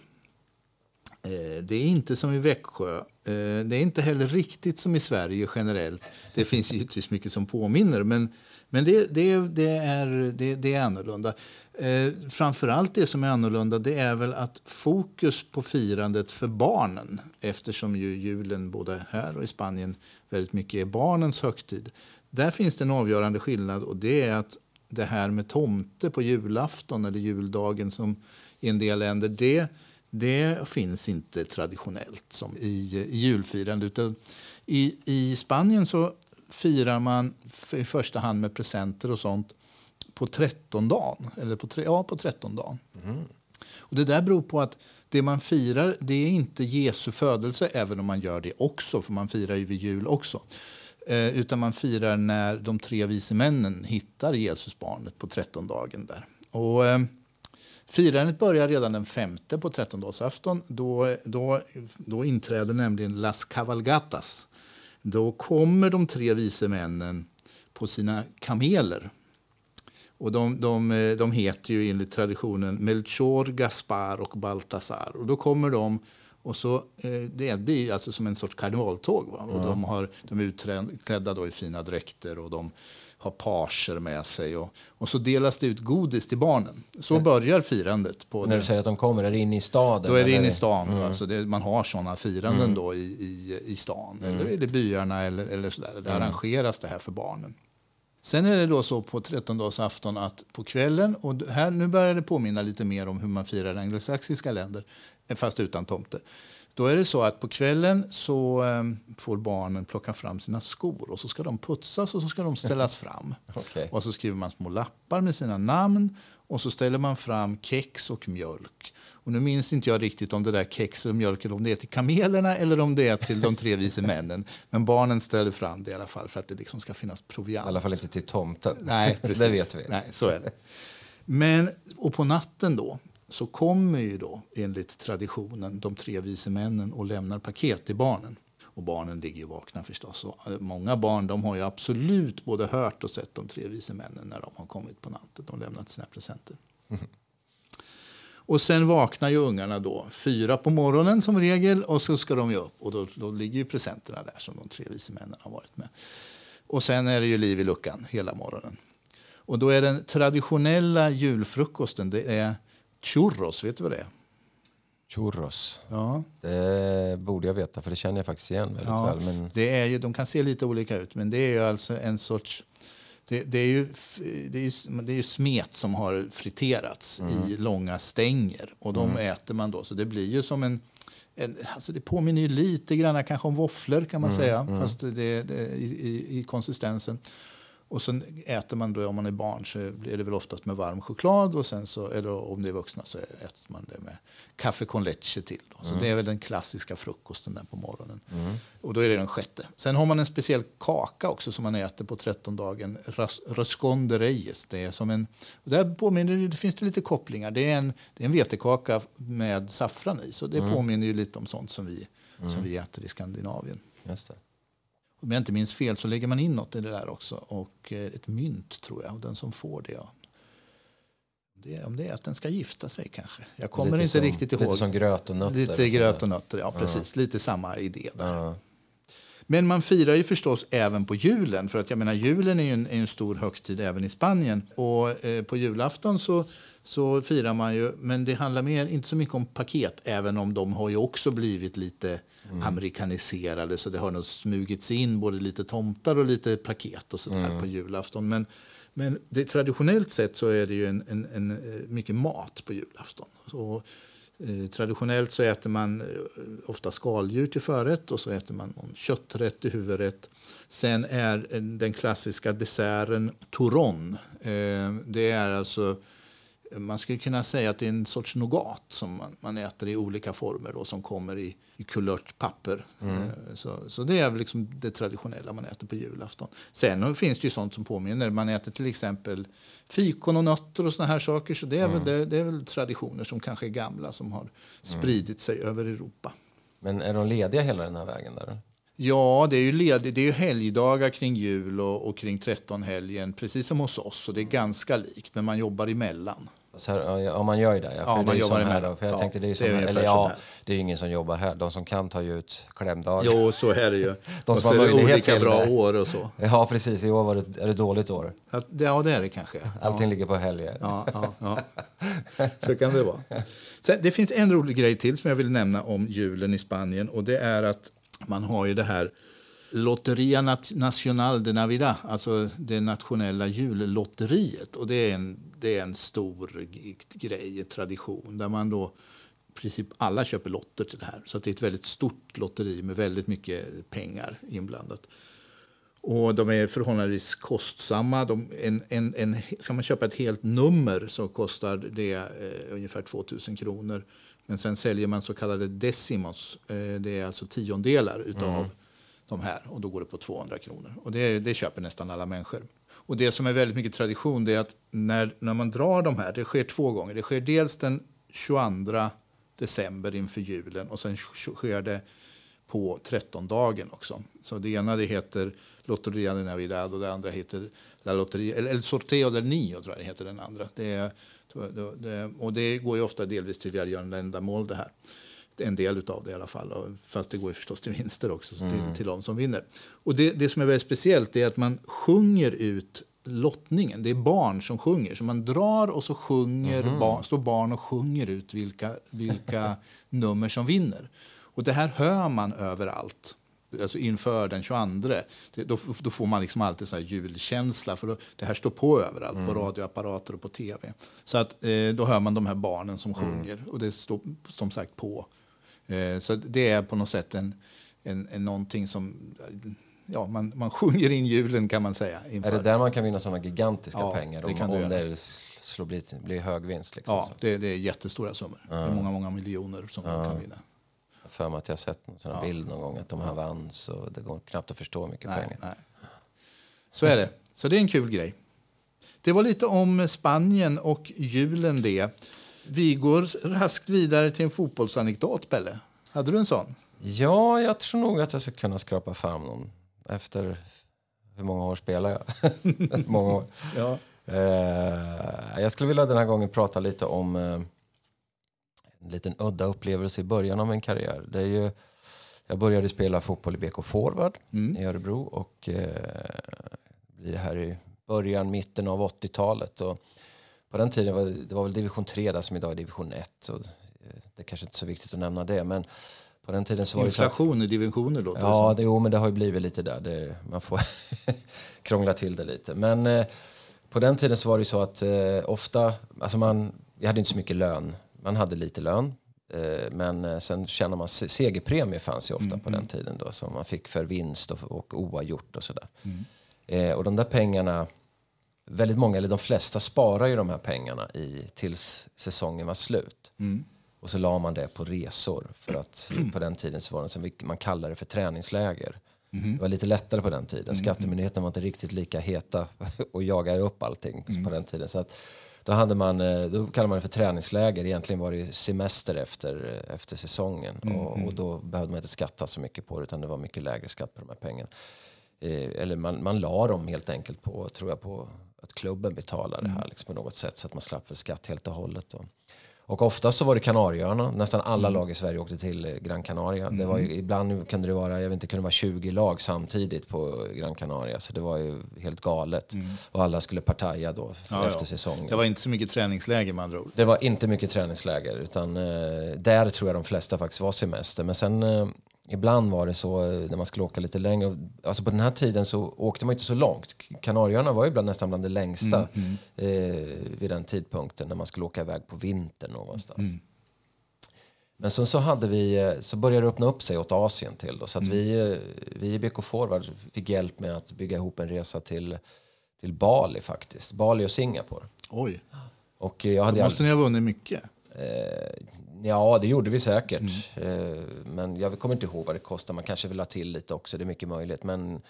Eh, det är inte som i Växjö. Eh, det är inte heller riktigt som i Sverige generellt. Det finns givetvis mycket som påminner, men, men det, det, det, är, det, det är annorlunda. Eh, framförallt det som är annorlunda det är väl att fokus på firandet för barnen eftersom ju julen både här och i Spanien väldigt mycket är barnens högtid där finns det en avgörande skillnad och det är att det här med tomte på julafton eller juldagen som i en del länder, det, det finns inte traditionellt som i, i julfirande. Utan i, I Spanien så firar man i första hand med presenter och sånt på trettondagen. Eller på, ja, på trettondagen. Mm. Och det där beror på att det man firar det är inte Jesu födelse, även om man gör det också, för man firar ju vid jul också. Eh, utan man firar när de tre vise männen hittar Jesusbarnet på trettondagen. Där. Och, eh, firandet börjar redan den femte på trettondagsafton. Då, då, då inträder nämligen Las Cavalgatas. Då kommer de tre vise männen på sina kameler. Och de, de, eh, de heter ju enligt traditionen Melchor, Gaspar och Baltasar. Och då kommer de och så, eh, det blir alltså som en sorts karnevaltåg. Va? Och de, har, de är utklädda då i fina dräkter och de har parser med sig. Och, och så delas det ut godis till barnen. Så börjar firandet. På När du säger att de kommer, är det inne i staden? Då är det inne i stan. Mm. Alltså det, man har sådana firanden mm. då i, i, i stan. Mm. Eller i byarna eller, eller sådär. Det mm. arrangeras det här för barnen. Sen är det då så på trettondagsafton att på kvällen, och här, nu börjar det påminna lite mer om hur man firar anglosaxiska länder fast utan tomte. Då är det så att på kvällen så um, får barnen plocka fram sina skor och så ska de putsas och så ska de ställas fram. okay. Och så skriver man små lappar med sina namn och så ställer man fram kex och mjölk. Och nu minns inte jag riktigt om det där kexet och mjölken om det är till kamelerna eller om det är till de tre vise männen. Men barnen ställer fram det i alla fall för att det liksom ska finnas proviant. I alla fall inte till tomten. Nej, precis. det vet vi. Nej, så är det. Men, och på natten då så kommer ju då enligt traditionen de tre vise männen och lämnar paket till barnen. Och barnen ligger ju vakna förstås. Och eh, många barn de har ju absolut både hört och sett de tre vise männen när de har kommit på natten och lämnat sina presenter. Mm. Och sen vaknar ju ungarna då fyra på morgonen som regel och så ska de ju upp och då, då ligger ju presenterna där som de tre vise männen har varit med. Och sen är det ju liv i luckan hela morgonen. Och då är den traditionella julfrukosten det är Churros, vet du vad det är? Churros. Ja. Det borde jag veta, för det känner jag faktiskt igen väldigt ja, väl. Men... Det är ju, de kan se lite olika ut, men det är ju alltså en sorts... Det, det är, ju, det, är ju, det är ju smet som har friterats mm. i långa stänger. Och de mm. äter man då, så det blir ju som en... en alltså det påminner ju lite grann kanske om våfflor kan man mm. säga, mm. fast det, det, i, i, i konsistensen. Och sen äter man då, om man är barn så är det väl oftast med varm choklad och sen så, eller om det är vuxna så äter man det med kaffe con leche till. Då. Så mm. det är väl den klassiska frukosten där på morgonen. Mm. Och då är det den sjätte. Sen har man en speciell kaka också som man äter på trettondagen. Roscon de Reyes. Det är som en, och där påminner det finns det lite kopplingar. Det är en, det är en vetekaka med saffran i. Så det mm. påminner ju lite om sånt som vi, som mm. vi äter i Skandinavien. Just det. Om jag inte minns fel så lägger man in något i det där också. Och eh, ett mynt tror jag. Och den som får det, ja. Det, om det är att den ska gifta sig kanske. Jag kommer inte som, riktigt ihåg. Lite som gröt och nötter. Lite gröt och nötter, ja precis. Ja. Lite samma idé där. Ja. Men man firar ju förstås även på julen. För att jag menar, julen är ju en, är en stor högtid även i Spanien. Och eh, på julafton så, så firar man ju, men det handlar mer, inte så mycket om paket. Även om de har ju också blivit lite mm. amerikaniserade. Så det har nog smugits in både lite tomtar och lite paket och sådär mm. på julafton. Men, men det, traditionellt sett så är det ju en, en, en eh, mycket mat på julafton. Så, Eh, traditionellt så äter man eh, ofta skaldjur till förrätt och så äter man någon kötträtt till huvudrätt. Sen är eh, den klassiska desserten touron. Det är alltså man skulle kunna säga att det är en sorts nougat som man, man äter i olika former och som kommer i, i kulört papper. Mm. Så, så det är liksom det traditionella man äter på julafton. Sen finns det ju sånt som påminner. Man äter till exempel fikon och nötter och såna här saker. Så det är, mm. väl, det, det, är väl traditioner som kanske är gamla som har spridit sig mm. över Europa. Men är de lediga hela den här vägen? Där? Ja, det är ju, led, det är ju helgdagar kring jul och, och kring trettonhelgen, precis som hos oss. Så det är ganska likt, men man jobbar emellan. Här, ja, man gör ju det. Ja, ja man jobbar här då, för jag ja, tänkte det är, som, det är eller, ja, det är ingen som jobbar här. De som kan tar ju ut klämdagar. Jo, så är det ju. De som har olika bra det. år och så. Ja, precis. I år var det, är det dåligt år. Ja, det är det kanske. Allting ligger på helger. Ja, ja, ja. Så kan det vara. Sen, det finns en rolig grej till som jag vill nämna om julen i Spanien. Och det är att man har ju det här Lotteria Nacional de Navidad, alltså det nationella jullotteriet. Och det är en, det är en stor grej, tradition, där man då princip alla köper lotter till det här. Så det är ett väldigt stort lotteri med väldigt mycket pengar inblandat. Och de är förhållandevis kostsamma. De, en, en, en, ska man köpa ett helt nummer så kostar det eh, ungefär 2000 kronor. Men sen säljer man så kallade decimos. Eh, det är alltså tiondelar utav mm de här och då går det på 200 kronor. Och det, det köper nästan alla människor. Och det som är väldigt mycket tradition det är att när, när man drar de här, det sker två gånger. Det sker dels den 22 december inför julen och sen sker det på 13-dagen också. Så det ena det heter Lotteria de Navidad och det andra heter La Lotteria, eller El Sorteo del Nio tror jag det heter den andra. Det är, det, och det går ju ofta delvis till välgörande ändamål det här en del av det i alla fall. Fast det går ju förstås till vinster också, mm. till, till de som vinner. Och det, det som är väldigt speciellt är att man sjunger ut lottningen. Det är barn som sjunger. Så man drar och så sjunger mm. barn, står barn och sjunger ut vilka, vilka nummer som vinner. Och det här hör man överallt. Alltså inför den 22. Det, då, då, får man liksom alltid så här julkänsla. För då, det här står på överallt, mm. på radioapparater och på tv. Så att, eh, då hör man de här barnen som mm. sjunger. Mm. Och det står som sagt på så det är på något sätt en, en, en någonting som... Ja, man, man sjunger in julen kan man säga. Inför. Är det där man kan vinna sådana gigantiska ja, pengar? Om, om det slår bli, blir hög vinst? Liksom, ja, det, det, är jättestora summor. Ja. Det är många, många miljoner som ja. man kan vinna. Jag för mig att jag har sett en sån ja. bild någon gång att de här vann så det går knappt att förstå mycket nej, pengar. Nej. Så är det. Så det är en kul grej. Det var lite om Spanien och julen det. Vi går raskt vidare till en fotbollsanekdot, Pelle. Hade du en sån? Ja, jag tror nog att jag ska kunna skrapa fram någon. Efter hur många år spelar jag? många år. Ja. Uh, jag skulle vilja den här gången prata lite om uh, en liten udda upplevelse i början av min karriär. Det är ju, jag började spela fotboll i BK Forward mm. i Örebro och uh, blir här i början, mitten av 80-talet. Och på den tiden var det var väl division 3 där som idag är division 1. Så eh, det är kanske inte så viktigt att nämna det. Men på den tiden så var Inflation det i divisioner låter Ja, det, jo, men det har ju blivit lite där. Det, man får krångla till det lite. Men eh, på den tiden så var det ju så att eh, ofta, alltså man, vi hade inte så mycket lön. Man hade lite lön. Eh, men sen tjänar man, segerpremie fanns ju ofta mm, på mm. den tiden då. Som man fick för vinst och, och oavgjort och sådär. Mm. Och de där pengarna väldigt många, eller de flesta, sparar ju de här pengarna i, tills säsongen var slut. Mm. Och så la man det på resor. För att på den tiden så var det som man kallade det för träningsläger. Mm. Det var lite lättare på den tiden. Mm. Skattemyndigheten var inte riktigt lika heta och jagade upp allting på mm. den tiden. Så att då, hade man, eh, då kallade man det för träningsläger. Egentligen var det semester efter, efter säsongen. Mm. Och, och, då behövde man inte skatta så mycket på det utan det var mycket lägre skatt på de här pengarna. eh, eller man, man la dem helt enkelt på, tror jag, på att klubben betalade det här liksom, på något sätt så att man slapp för skatt helt och hållet. Då. Och ofta så var det Kanarieöarna. Nästan alla mm. lag i Sverige åkte till eh, Gran Canaria. Mm. Det var ju, mm. ibland kunde det vara, jag vet inte, kunde vara 20 lag samtidigt på Gran Canaria. Så det var ju helt galet. Mm. Och alla skulle partaja då ja, efter ja. säsongen. Det var inte så mycket träningsläger med andra ord. Det var inte mycket träningsläger. Utan eh, där tror jag de flesta faktiskt var semester. Men sen eh, Ibland var det så eh, när man skulle åka lite längre. Alltså på den här tiden så åkte man inte så långt. Kanarieöarna var ju bland, nästan bland det längsta mm, mm. Eh, vid den tidpunkten när man skulle åka iväg på vintern någonstans. Mm. Men sen så, hade vi, eh, så började det öppna upp sig åt Asien till. Då, så att mm. vi, eh, vi i BK Forward fick hjälp med att bygga ihop en resa till, till Bali faktiskt. Bali och Singapore. Oj. Och jag hade Då måste all... ni ha vunnit mycket. Eh, Ja, det gjorde vi säkert. Mm. Eh, men jag kommer inte ihåg vad det kostade. Man kanske vill ha till lite också, det är mycket möjligt. Men,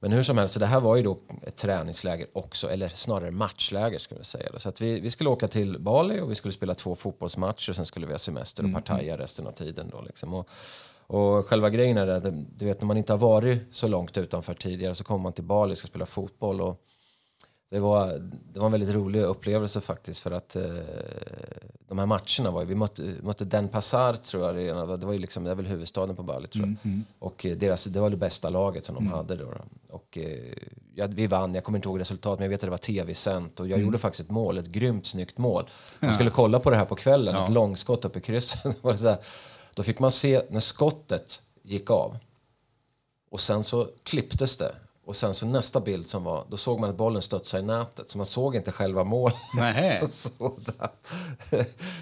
men hur som helst, så det här var ju då ett träningsläger också, eller snarare matchläger ska vi säga. Så att vi, vi skulle åka till Bali och vi skulle spela två fotbollsmatcher och sen skulle vi ha semester och mm. partaja resten av tiden. Då liksom. och, och själva grejen är att du vet, när man inte har varit så långt utanför tidigare så kommer man till Bali och ska spela fotboll. Och, det var, det var en väldigt rolig upplevelse faktiskt för att eh, de här matcherna var vi mötte, mötte Den Passar tror jag det var ju liksom, det är väl huvudstaden på Bali tror jag. Mm, mm. Och eh, deras, det var det bästa laget som de mm. hade då. Och eh, ja, vi vann, jag kommer inte ihåg resultatet men jag vet att det var tv-sänt och jag mm. gjorde faktiskt ett mål, ett grymt snyggt mål. Jag skulle kolla på det här på kvällen, ja. ett långskott upp i krysset. då fick man se när skottet gick av och sen så klipptes det och sen så nästa bild som var, då såg man att bollen studsade i nätet. Så man såg inte själva målet. Nej.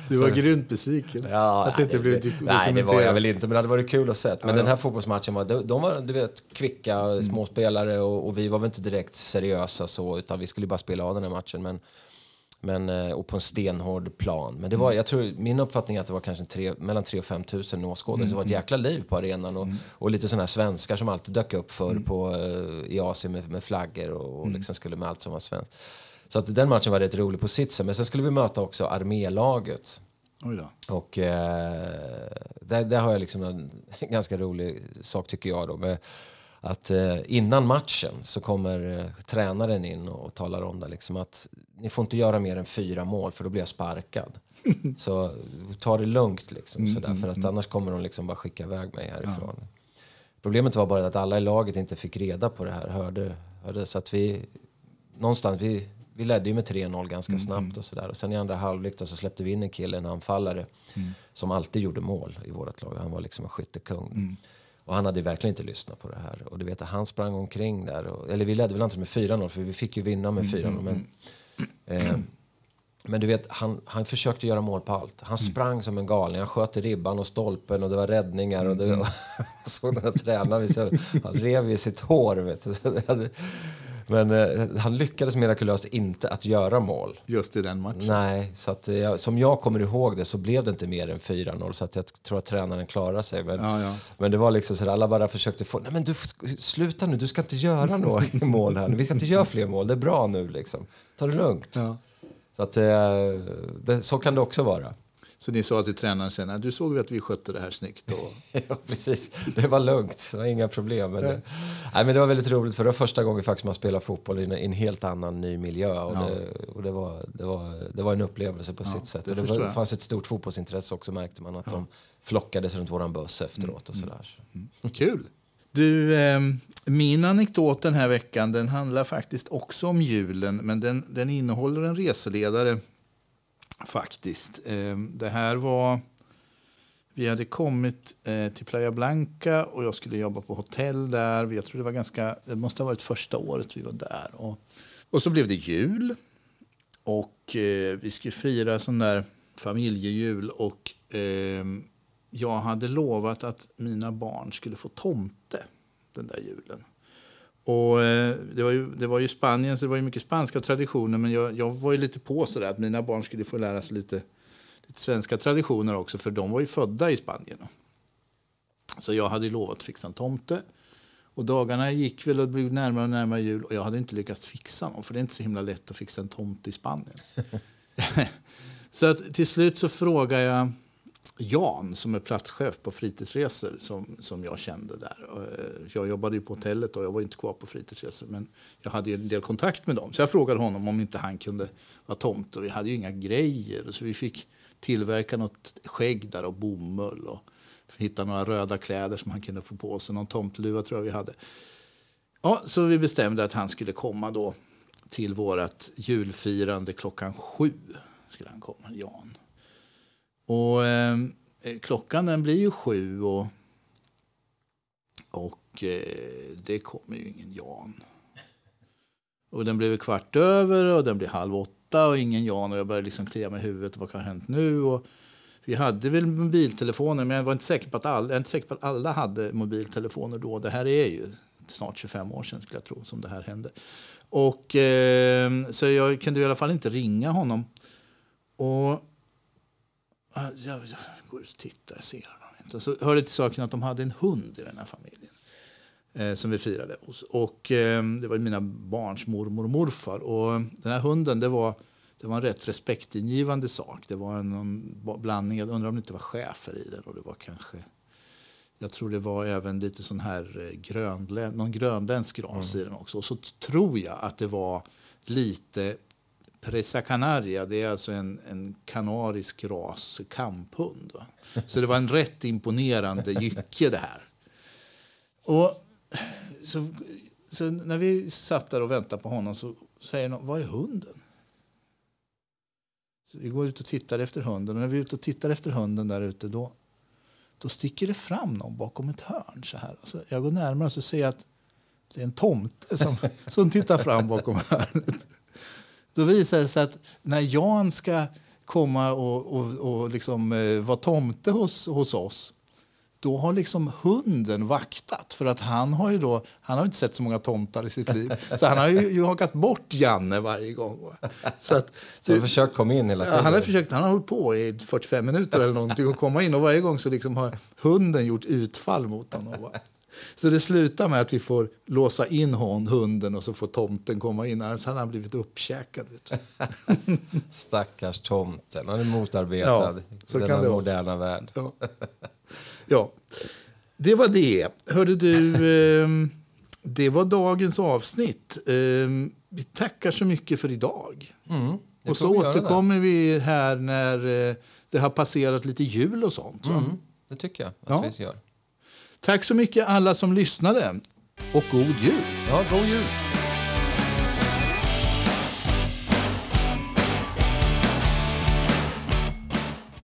du var grymt besviken. Ja, att det inte blev Nej, det var jag väl inte. Men det hade varit kul att se. Men ja, den här fotbollsmatchen var, de, de var du vet, kvicka mm. småspelare och, och, vi var väl inte direkt seriösa så. Utan vi skulle bara spela av den här matchen. Men men, eh, och på en stenhård plan. Men det var, mm. jag tror, min uppfattning är att det var kanske tre, mellan 3 och 5 tusen åskådare. Mm. Det var ett mm. jäkla liv på arenan. Och, mm. och lite sådana här svenskar som alltid dök upp för mm. på, eh, i Asien med, med flaggor och, och mm. liksom skulle med allt som var svenskt. Så att den matchen var rätt rolig på sitt sätt. Men sen skulle vi möta också armélaget. Och eh, där, där har jag liksom en ganska rolig sak tycker jag då. Med, att eh, innan matchen så kommer eh, tränaren in och talar om det liksom att ni får inte göra mer än fyra mål för då blir jag sparkad. så ta det lugnt liksom mm, sådär, för att mm, annars kommer de liksom bara skicka iväg mig härifrån. Ja. Problemet var bara att alla i laget inte fick reda på det här, hörde, hörde så att vi någonstans, vi, vi ledde ju med 3-0 ganska mm, snabbt mm. och sådär. Och sen i andra halvlek så släppte vi in en kille, en anfallare, mm. som alltid gjorde mål i vårt lag. Han var liksom en skyttekung. Mm. Och han hade verkligen inte lyssnat på det här. Och du vet, han sprang omkring där. Och, eller vi ledde väl inte med 4-0 för vi fick ju vinna med 4-0. Mm, men, mm. eh, men du vet, han, han försökte göra mål på allt. Han mm. sprang som en galning. Han sköt i ribban och stolpen och det var räddningar. Och det, och, såg den här tränaren, han rev i sitt hår. Vet du. Men eh, han lyckades mirakulöst inte att göra mål. Just i den matchen? Nej, så att, eh, som jag kommer ihåg det så blev det inte mer än 4-0 så att jag tror att tränaren klarade sig. Men, ja, ja. men det var liksom så att alla bara försökte få, nej men du, sluta nu, du ska inte göra några mål här. Vi ska inte göra fler mål, det är bra nu liksom. Ta det lugnt. Ja. Så att eh, det, så kan det också vara. Så ni sa till tränaren sen, du såg att vi skötte det här snyggt. Och... ja, precis. Det var lugnt, det var inga problem. Men det, nej, men det var väldigt roligt, för det var första gången faktiskt man spelade fotboll i en, i en helt annan ny miljö. Och, ja. det, och det, var, det, var, det var en upplevelse på ja, sitt sätt. Det, och det var, fanns ett stort fotbollsintresse också märkte man, att de flockades runt våran buss efteråt. och mm, sådär. Mm. Kul! Du, eh, min anekdot den här veckan den handlar faktiskt också om julen, men den, den innehåller en reseledare faktiskt. Eh, det här var... Vi hade kommit eh, till Playa Blanca och jag skulle jobba på hotell där. Jag tror det var ganska... Det måste ha varit första året vi var där. Och, och så blev det jul. Och eh, vi skulle fira sån där familjejul. Och ehm, jag hade lovat att mina barn skulle få tomte den där julen. Och eh, det, var ju, det var ju Spanien, så det var ju mycket spanska traditioner. Men jag, jag var ju lite på sådär att mina barn skulle få lära sig lite, lite svenska traditioner också. För de var ju födda i Spanien. Så jag hade ju lovat att fixa en tomte. Och dagarna gick väl och blev närmare och närmare jul. Och jag hade inte lyckats fixa någon. För det är inte så himla lätt att fixa en tomte i Spanien. så att till slut så frågade jag Jan som är platschef på fritidsresor som, som jag kände där. Eh, jag jobbade ju på hotellet och jag var inte kvar på fritidsresor men jag hade ju en del kontakt med dem. Så jag frågade honom om inte han kunde vara tomt och vi hade ju inga grejer så vi fick tillverka något skägg där och bomull och hitta några röda kläder som han kunde få på sig. Någon tomtluva tror jag vi hade. Ja, så vi bestämde att han skulle komma då till vårt julfirande klockan sju. Skulle han komma, Jan. Och ehm, eh, klockan den blir ju sju och, och eh, det kommer ju ingen Jan. Och den blev kvart över och den blev halv åtta och ingen Jan och jag började liksom klia mig i huvudet. Vad kan ha hänt nu? Och vi hade väl mobiltelefoner men jag var inte säker på att alla, jag är inte säker på att alla hade mobiltelefoner då. Det här är ju snart 25 år sedan skulle jag tro som det här hände. Och, eh, så jag kunde i alla fall inte ringa honom. Och jag, jag går ut och tittar, ser honom inte. Så hörde till saken att de hade en hund i den här familjen. Eh, som vi firade hos. Och eh, det var mina barns mormor och morfar. Och den här hunden, det var, det var en rätt respektingivande sak. Det var en blandning, jag undrar om det inte var chefer i den. Och det var kanske jag tror det var även lite sån här eh, grönlä någon grönländsk ras mm. i den också. Och så tror jag att det var lite Presa Canaria, det är alltså en, en kanarisk ras kamphund. Va? Så det var en rätt imponerande jycke det här. Och så, så när vi satt där och väntade på honom så säger någon, vad är hunden? Så vi går ut och tittar efter hunden. Och när vi är ute och tittar efter hunden där ute då då sticker det fram någon bakom ett hörn. Så här. Så jag går närmare och så ser jag att det är en tomte som, som tittar fram bakom hörnet. Då visar det sig att när Jan ska komma och, och, och liksom, eh, vara tomte hos, hos oss då har liksom hunden vaktat. För att han har ju då, han har inte sett så många tomtar i sitt liv. Så han har ju, ju hakat bort Janne varje gång. Så, att, så, så har försökt komma in hela tiden? Ja, han har försökt, han har hållit på i 45 minuter eller någonting och komma in. Och varje gång så liksom har hunden gjort utfall mot honom. Så det slutar med att vi får låsa in hon, hunden och så får tomten komma in. Annars hade han blivit uppkäkad. Stackars tomten. Han är motarbetad ja, i denna moderna värld. Ja. ja, det var det. Hörde du, eh, det var dagens avsnitt. Eh, vi tackar så mycket för idag. Mm, och så återkommer vi här när eh, det har passerat lite jul och sånt. Mm, det tycker jag att ja. vi gör. Tack så mycket alla som lyssnade. Och god jul! Ja, god jul!